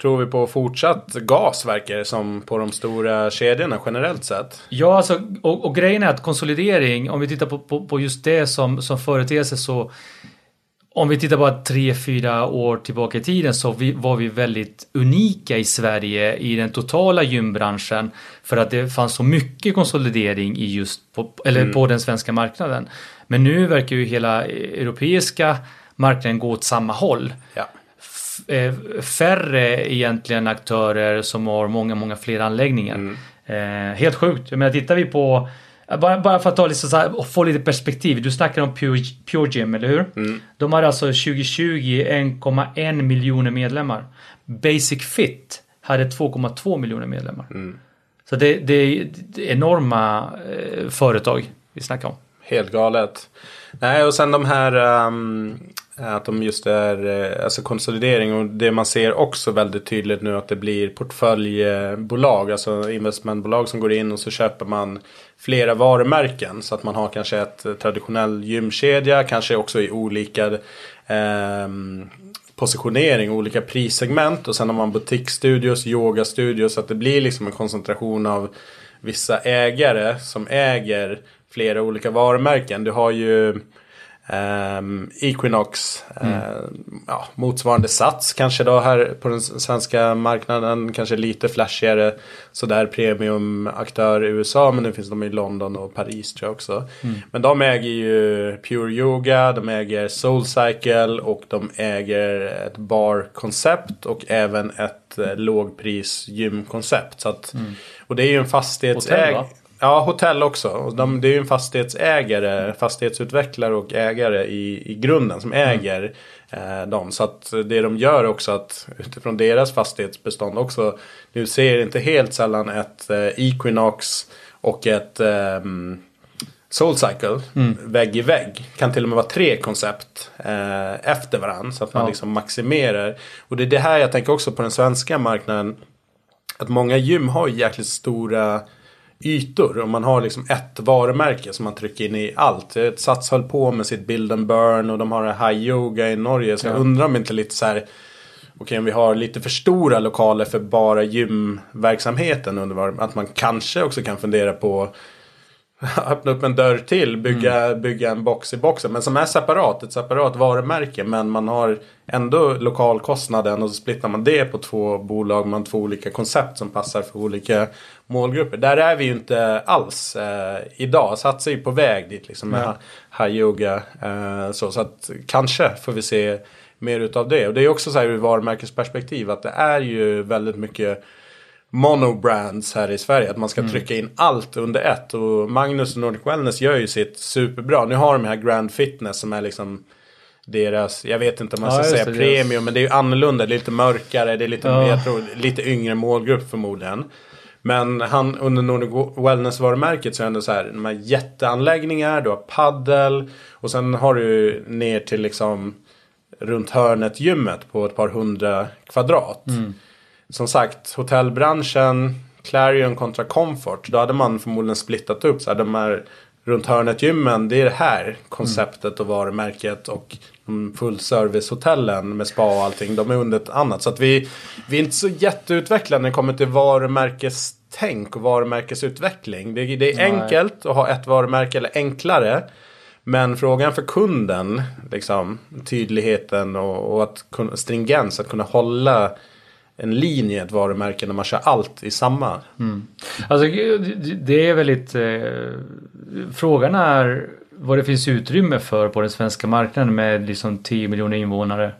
Tror vi på fortsatt gas verkar det som på de stora kedjorna generellt sett? Ja, alltså, och, och grejen är att konsolidering, om vi tittar på, på, på just det som, som företeelse så om vi tittar bara tre, fyra år tillbaka i tiden så vi, var vi väldigt unika i Sverige i den totala gymbranschen för att det fanns så mycket konsolidering i just på, eller mm. på den svenska marknaden. Men nu verkar ju hela europeiska marknaden gå åt samma håll. Ja. Eh, färre egentligen aktörer som har många, många fler anläggningar. Mm. Eh, helt sjukt. Jag menar, tittar vi på bara, bara för att ta lite så här, få lite perspektiv. Du snackar om Pure, Pure Gym, eller hur? Mm. De hade alltså 2020 1,1 miljoner medlemmar. Basic Fit hade 2,2 miljoner medlemmar. Mm. Så det, det, är enorma eh, företag vi snackar om. Helt galet. Nej, och sen de här um, Eh, att de just är eh, alltså konsolidering och det man ser också väldigt tydligt nu att det blir portföljbolag. Alltså investmentbolag som går in och så köper man flera varumärken. Så att man har kanske ett traditionell gymkedja, kanske också i olika eh, positionering, olika prissegment. Och sen har man butiksstudios, yogastudios. Så att det blir liksom en koncentration av vissa ägare som äger flera olika varumärken. Du har ju Equinox, mm. uh, ja, motsvarande Sats kanske då här på den svenska marknaden. Kanske lite flashigare sådär premiumaktör i USA. Men nu finns de i London och Paris tror jag också. Mm. Men de äger ju Pure Yoga, de äger Soulcycle och de äger ett barkoncept och även ett uh, lågpris gymkoncept. Så att, mm. Och det är ju en fastighetsägare. Ja, hotell också. De, det är ju en fastighetsägare, fastighetsutvecklare och ägare i, i grunden som mm. äger mm. eh, dem. Så att det de gör också att utifrån deras fastighetsbestånd också. Nu ser inte helt sällan ett eh, Equinox och ett eh, Soulcycle mm. vägg i vägg. Kan till och med vara tre koncept eh, efter varandra. Så att man ja. liksom maximerar. Och det är det här jag tänker också på den svenska marknaden. Att många gym har jäkligt stora ytor. Och man har liksom ett varumärke som man trycker in i allt. Sats höll på med sitt build and burn och de har high yoga i Norge. Så ja. jag undrar om inte lite så här. okej om vi har lite för stora lokaler för bara gymverksamheten under att man kanske också kan fundera på öppna upp en dörr till, bygga, mm. bygga en box i boxen. Men som är separat, ett separat varumärke. Men man har ändå lokalkostnaden och så splittar man det på två bolag. Man har två olika koncept som passar för olika målgrupper. Där är vi ju inte alls eh, idag. Satsar ju på väg dit liksom med high yoga. Eh, så, så att kanske får vi se mer utav det. Och det är också så här ur varumärkesperspektiv att det är ju väldigt mycket monobrands här i Sverige. Att man ska mm. trycka in allt under ett. Och Magnus och Nordic Wellness gör ju sitt superbra. Nu har de här Grand Fitness som är liksom deras, jag vet inte om man ska ja, säga det, premium, yes. men det är ju annorlunda. Det är lite mörkare, det är lite, ja. jag tror, lite yngre målgrupp förmodligen. Men han under Nordic Wellness-varumärket så är det ändå så här, de här jätteanläggningar, du har paddel och sen har du ner till liksom runt hörnet gymmet på ett par hundra kvadrat. Mm som sagt, hotellbranschen, Clarion kontra Comfort. Då hade man förmodligen splittat upp. Så här, de här runt hörnet gymmen, det är det här konceptet och varumärket. Och fullservicehotellen med spa och allting, de är under ett annat. Så att vi, vi är inte så jätteutvecklade när det kommer till varumärkestänk och varumärkesutveckling. Det, det är Nej. enkelt att ha ett varumärke, eller enklare. Men frågan för kunden, liksom, tydligheten och, och att stringens, att kunna hålla en linje ett varumärke när man kör allt i samma. Mm. Alltså det är väldigt... Eh, frågan är vad det finns utrymme för på den svenska marknaden med liksom 10 miljoner invånare.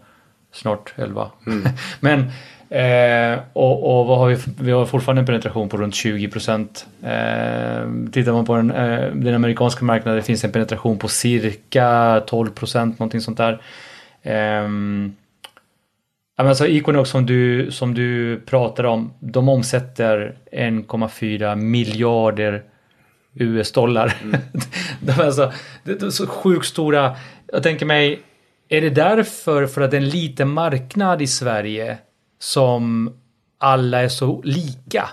Snart 11. Mm. Men eh, och, och, vad har vi? Vi har fortfarande en penetration på runt 20 procent. Eh, tittar man på den, eh, den amerikanska marknaden det finns en penetration på cirka 12 procent, någonting sånt där. Um, Alltså Equinox som du, som du pratar om, de omsätter 1,4 miljarder US-dollar. Mm. de är alltså, det är så sjukt stora. Jag tänker mig, är det därför, för att det är en liten marknad i Sverige som alla är så lika?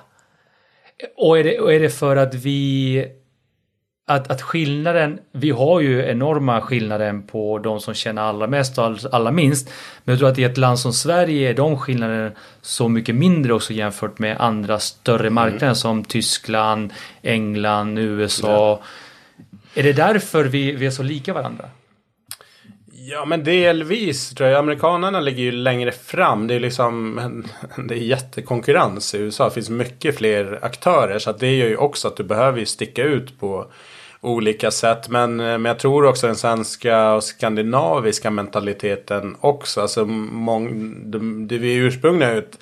Och är det, och är det för att vi att, att skillnaden, vi har ju enorma skillnader på de som tjänar allra mest och allra minst. Men jag tror att i ett land som Sverige är de skillnaderna så mycket mindre också jämfört med andra större marknader mm. som Tyskland, England, USA. Ja. Är det därför vi, vi är så lika varandra? Ja men delvis tror jag. Amerikanerna ligger ju längre fram. Det är liksom det är jättekonkurrens i USA. Det finns mycket fler aktörer. Så det gör ju också att du behöver sticka ut på olika sätt. Men, eh, men jag tror också den svenska och skandinaviska mentaliteten också. Alltså mång, det, det vi är ursprungna ut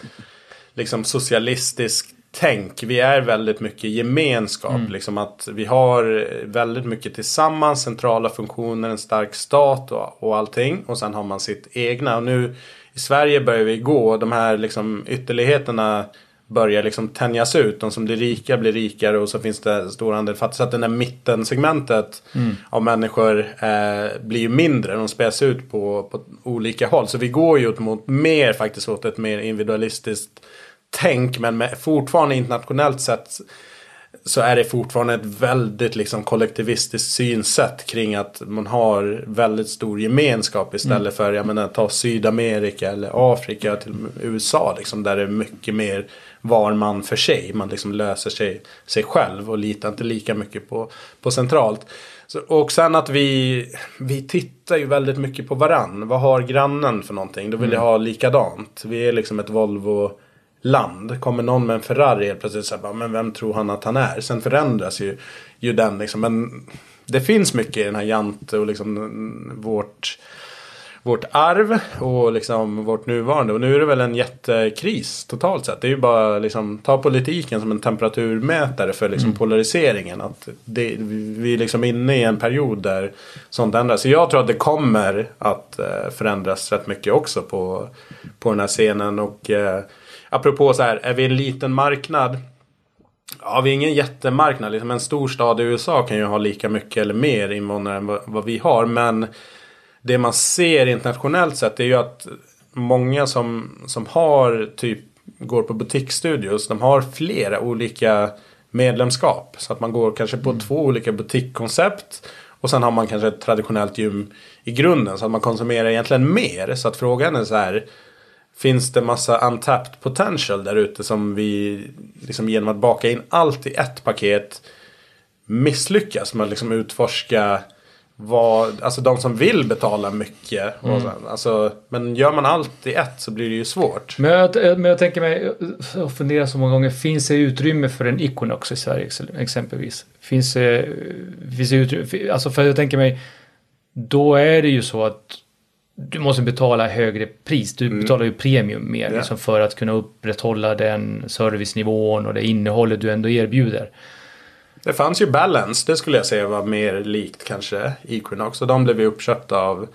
liksom socialistiskt tänk. Vi är väldigt mycket gemenskap. Mm. Liksom att vi har väldigt mycket tillsammans. Centrala funktioner, en stark stat och, och allting. Och sen har man sitt egna. Och nu i Sverige börjar vi gå. De här liksom ytterligheterna börjar liksom tänjas ut. De som blir rika blir rikare och så finns det stor andel fattiga. Så att det där mittensegmentet mm. av människor eh, blir ju mindre. De späs ut på, på olika håll. Så vi går ju mot mer faktiskt åt ett mer individualistiskt tänk. Men med, fortfarande internationellt sett så är det fortfarande ett väldigt liksom kollektivistiskt synsätt kring att man har väldigt stor gemenskap istället mm. för, jag menar, ta Sydamerika eller Afrika till USA liksom, där det är mycket mer var man för sig. Man liksom löser sig, sig själv och litar inte lika mycket på, på centralt. Så, och sen att vi, vi tittar ju väldigt mycket på varann. Vad har grannen för någonting? Då vill mm. jag ha likadant. Vi är liksom ett Volvo land. Kommer någon med en Ferrari helt plötsligt så här, men vem tror han att han är? Sen förändras ju, ju den liksom. Men det finns mycket i den här Jante och liksom vårt vårt arv och liksom vårt nuvarande. Och nu är det väl en jättekris totalt sett. Det är ju bara liksom ta politiken som en temperaturmätare för liksom mm. polariseringen. Att det, vi är liksom inne i en period där sånt ändras. Så jag tror att det kommer att eh, förändras rätt mycket också på, på den här scenen. Och eh, apropå så här, är vi en liten marknad? Ja, vi är ingen jättemarknad. Liksom en stor stad i USA kan ju ha lika mycket eller mer invånare än vad, vi har. Men det man ser internationellt sett är ju att många som, som har typ går på butiksstudios. De har flera olika medlemskap. Så att man går kanske på mm. två olika butikkoncept. Och sen har man kanske ett traditionellt gym i grunden. Så att man konsumerar egentligen mer. Så att frågan är så här. Finns det massa untapped potential där ute som vi liksom genom att baka in allt i ett paket misslyckas med att liksom utforska vad, alltså de som vill betala mycket. Och sen, alltså, men gör man allt i ett så blir det ju svårt. Men jag, men jag tänker mig, och funderar så många gånger, finns det utrymme för en Equinox i Sverige ex- exempelvis? Finns det, finns det utrymme, alltså för jag tänker mig, då är det ju så att du måste betala högre pris. Du betalar ju premium mer Ja. liksom för att kunna upprätthålla den servicenivån och det innehållet du ändå erbjuder. Det fanns ju Balance, det skulle jag säga var mer likt kanske Equinox. Och de blev ju uppköpta av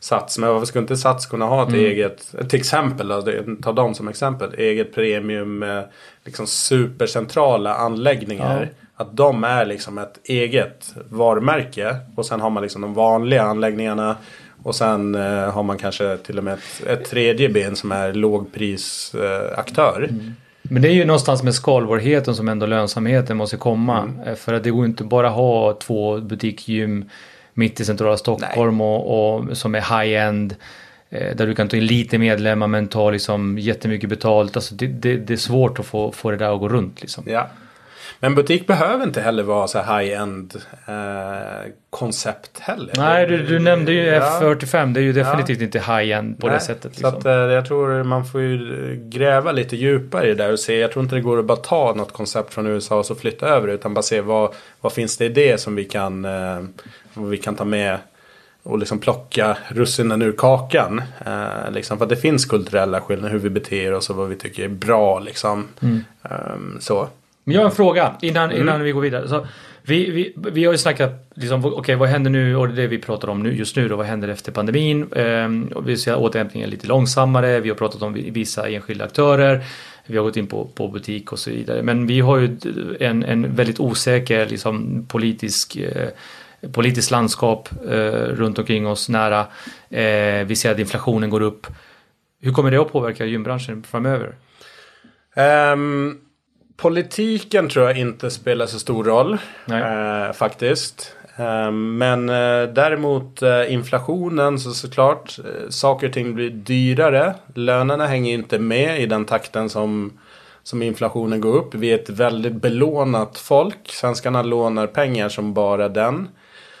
Sats. Men varför skulle inte Sats kunna ha ett eget, till exempel, det- ta dem som exempel, eget premium, eh, liksom supercentrala anläggningar. Att de är liksom ett eget varumärke. Och sen har man liksom de vanliga anläggningarna. Och sen eh, har man kanske till och med ett, ett tredje ben som är lågprisaktör. Eh, aktör. Men det är ju någonstans med skalbarheten som ändå lönsamheten måste komma. Eh, För att det går inte bara ha två butikgym mitt i centrala Stockholm och, och som är high-end. eh, Där du kan ta in lite medlemmar men ta liksom jättemycket betalt. Alltså det, det, det är svårt att få, få det där att gå runt liksom. Ja. Men butik behöver inte heller vara så high-end eh, koncept heller. Nej, du, du nämnde ju Ja. F45. Det är ju definitivt inte high-end på det Nej, sättet. Så Liksom. att, eh, jag tror man får ju gräva lite djupare i det där och se. Jag tror inte det går att bara ta något koncept från USA och så flytta över. Utan bara se vad, vad finns det i det som vi kan, eh, vi kan ta med. Och liksom plocka russinen ur kakan. Eh, liksom, för att det finns kulturella skillnader hur vi beter oss och vad vi tycker är bra. Liksom. Mm. Ehm, så. Men jag har en fråga innan, Mm. innan vi går vidare. Så vi, vi, vi har ju snackat, liksom, okej vad händer nu och det är det vi pratar om nu, just nu då, vad händer efter pandemin? Ehm, vi ser återhämtningen lite långsammare, vi har pratat om vi- vissa enskilda aktörer, vi har gått in på, på butik och så vidare. Men vi har ju en, en väldigt osäker liksom, politisk eh, politiskt landskap eh, runt omkring oss nära. Eh, vi ser att inflationen går upp. Hur kommer det att påverka gymbranschen framöver? Ehm, politiken tror jag inte spelar så stor roll. Eh, faktiskt. Ehm, men eh, däremot eh, inflationen så såklart. Eh, saker och ting blir dyrare. Lönerna hänger inte med i den takten som, som inflationen går upp. Vi är ett väldigt belånat folk. Svenskarna lånar pengar som bara den.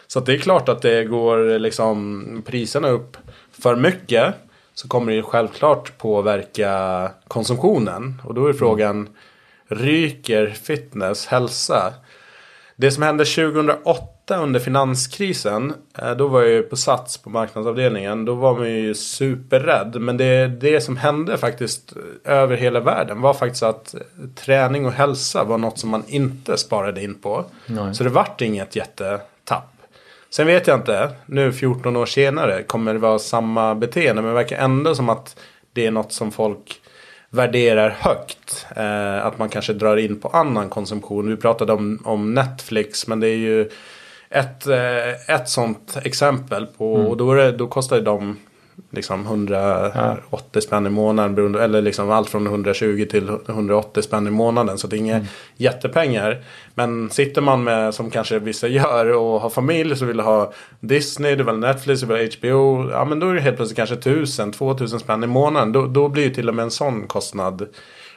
Så det är klart att det går liksom priserna upp för mycket. Så kommer det självklart påverka konsumtionen. Och då är frågan. Ryker fitness hälsa? Det som hände 2008 under finanskrisen. eh, Då var jag ju på Sats på marknadsavdelningen. Då var man ju superrädd. Men det, det som hände faktiskt över hela världen var faktiskt att träning och hälsa var något som man inte sparade in på. Nej. Så det vart inget jättetapp. Sen vet jag inte, nu 14 år senare, kommer det vara samma beteende. Men det verkar ändå som att det är något som folk värderar högt. Eh, att man kanske drar in på annan konsumtion. Vi pratade om, om Netflix, men det är ju ett, eh, ett sånt exempel. på Och då, är det, då kostar de liksom 180 spänn i månaden. beroende- Eller liksom allt från 120 till 180 spänn i månaden. Så det är inga jättepengar. Men sitter man med, som kanske vissa gör, och har familj så vill ha Disney, du vill ha Netflix, du vill ha HBO. Ja men då är det helt plötsligt kanske 1000, 2000 spänn i månaden. Då, då blir ju till och med en sån kostnad.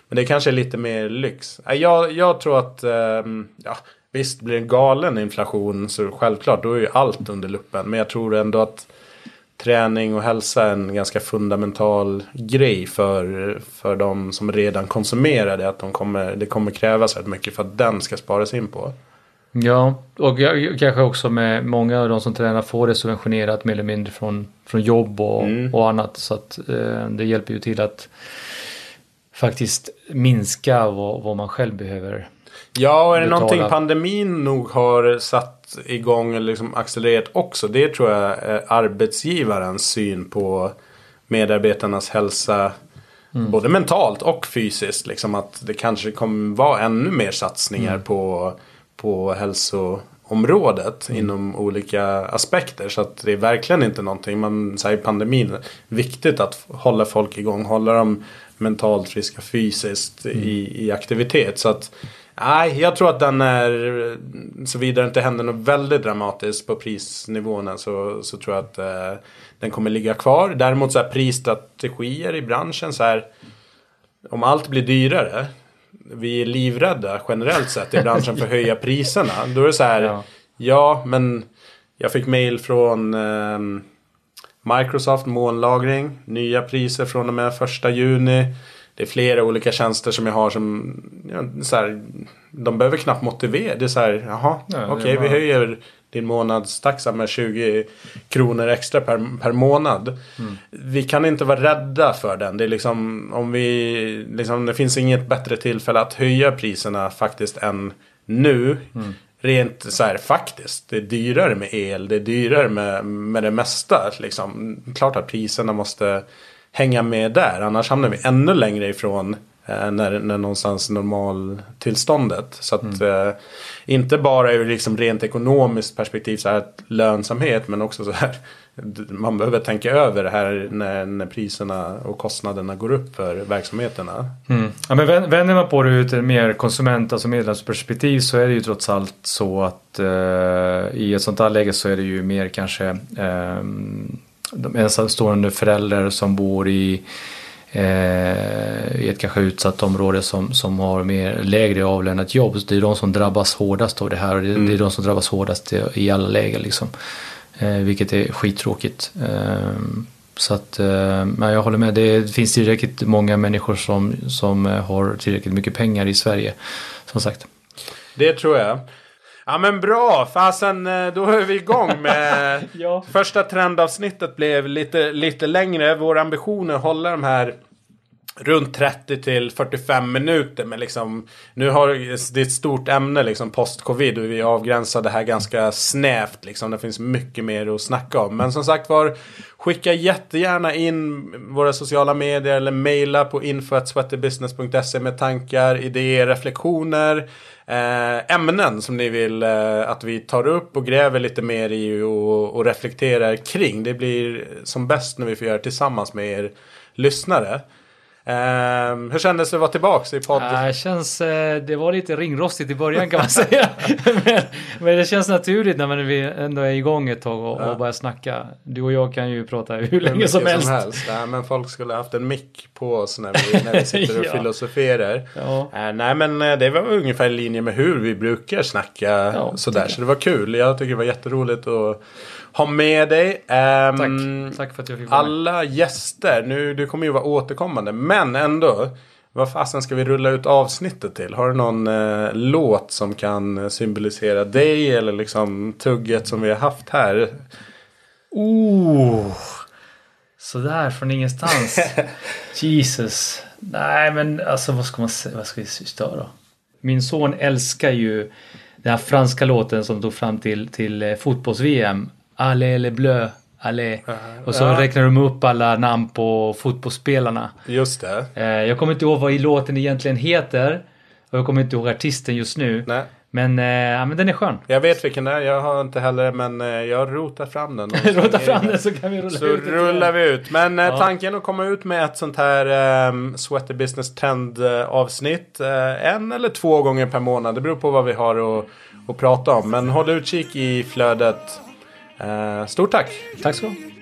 Men det kanske är lite mer lyx. Jag, jag tror att, ehm, ja visst blir det galen inflation så självklart då är ju allt under luppen. Men jag tror ändå att träning och hälsa är en ganska fundamental grej för, för de som redan konsumerar det. Att de kommer, det kommer krävas rätt mycket för att den ska sparas in på. Ja, och jag, kanske också med många av de som tränar får det subventionerat mer eller mindre från, från jobb och, Mm. och annat. Så att eh, det hjälper ju till att faktiskt minska vad, vad man själv behöver. Ja, och är det Betala. någonting pandemin nog har satt igång eller liksom accelererat också. Det tror jag är arbetsgivarens syn på medarbetarnas hälsa. Både mentalt och fysiskt. Liksom att det kanske kommer vara ännu mer satsningar på, på hälsoområdet inom olika aspekter. Så att det är verkligen inte någonting man säger pandemin. Viktigt att hålla folk igång, hålla dem mentalt friska fysiskt i, i aktivitet. Så att Nej, jag tror att den är, såvida det inte händer något väldigt dramatiskt på prisnivåerna så, så tror jag att eh, den kommer ligga kvar. Däremot så här prisstrategier i branschen så här, om allt blir dyrare, vi är livrädda generellt sett i branschen för att höja priserna. Då är det så här, ja, ja men jag fick mail från eh, Microsoft molnlagring, nya priser från och med första juni. Det är flera olika tjänster som jag har som ja, så här, de behöver knappt motivera. Det är så här, jaha, ja, okej okay, bara... vi höjer din månadstaxa med 20 kronor extra per, per månad. Mm. Vi kan inte vara rädda för den. Det, är liksom, om vi, liksom, det finns inget bättre tillfälle att höja priserna faktiskt än nu. Mm. Rent så här faktiskt. Det är dyrare med el. Det är dyrare med, med det mesta. Liksom. Klart att priserna måste hänga med där. Annars hamnar vi ännu längre ifrån eh, när, när någonstans normaltillståndet. Så att mm. eh, inte bara ur liksom rent ekonomiskt perspektiv så här lönsamhet men också så här man behöver tänka över det här när, när priserna och kostnaderna går upp för verksamheterna. Mm. Ja, men vänder man på det ur ett mer konsument, alltså medlemsperspektiv så är det ju trots allt så att eh, i ett sånt här läge så är det ju mer kanske eh, de ensamstående föräldrar som bor i, eh, i ett kanske utsatt område som, som har mer lägre avlönat jobb. Det är de som drabbas hårdast av det här och det, mm. det är de som drabbas hårdast i, i alla lägen. Liksom. Eh, vilket är skittråkigt. Eh, så att, eh, men jag håller med, det finns tillräckligt många människor som, som eh, har tillräckligt mycket pengar i Sverige. Som sagt. Det tror jag. Ja men bra, fasen eh, då är vi igång med ja. första trendavsnittet blev lite, lite längre. Vår ambition är att hålla de här runt 30 till 45 minuter. Men liksom, nu har det är ett stort ämne liksom post-covid och vi avgränsar det här ganska snävt. Liksom. Det finns mycket mer att snacka om. Men som sagt var, skicka jättegärna in våra sociala medier eller mejla på info.sweaterbusiness.se med tankar, idéer, reflektioner. Eh, ämnen som ni vill eh, att vi tar upp och gräver lite mer i och, och reflekterar kring. Det blir som bäst när vi får göra det tillsammans med er lyssnare. Um, hur kändes det att vara tillbaka i podden? Uh, känns, uh, det var lite ringrostigt i början kan man säga. men, men, det känns naturligt när man ändå är igång ett tag och, ja. och börjar snacka. Du och jag kan ju prata hur länge som helst. Som helst. Ja, men folk skulle haft en mick på oss när vi, när vi sitter och ja. filosoferar. Ja. Uh, nej men eh, det var ungefär i linje med hur vi brukar snacka sådär. Så det var kul. Jag tycker det var jätteroligt att ha med dig. Um, Tack. Tack för att jag fick vara Alla med. gäster, nu, du kommer ju vara återkommande. Men ändå. Vad fasen ska vi rulla ut avsnittet till? Har du någon eh, låt som kan symbolisera dig eller liksom tugget som vi har haft här? Oh, sådär från ingenstans. Jesus. Nej men alltså vad ska man säga? Vad ska vi störa? Min son älskar ju den här franska låten som tog fram till, till eh, fotbolls-VM. Allé le bleu, allé. Och så ja. räknar de upp alla namn på fotbollsspelarna. Just det. Eh, jag kommer inte ihåg vad låten egentligen heter. Och jag kommer inte ihåg artisten just nu. Nej. Men, eh, men den är skön. Jag vet vilken det är. Jag har inte heller men eh, jag rotar fram den. Rota fram den så kan vi rulla så ut Så rullar vi ut. Men eh, ja. tanken att komma ut med ett sånt här um, Sweater Business Trend avsnitt. Uh, en eller två gånger per månad. Det beror på vad vi har att, att prata om. Men håll utkik i flödet. Eh, stort tack! Tack så mycket.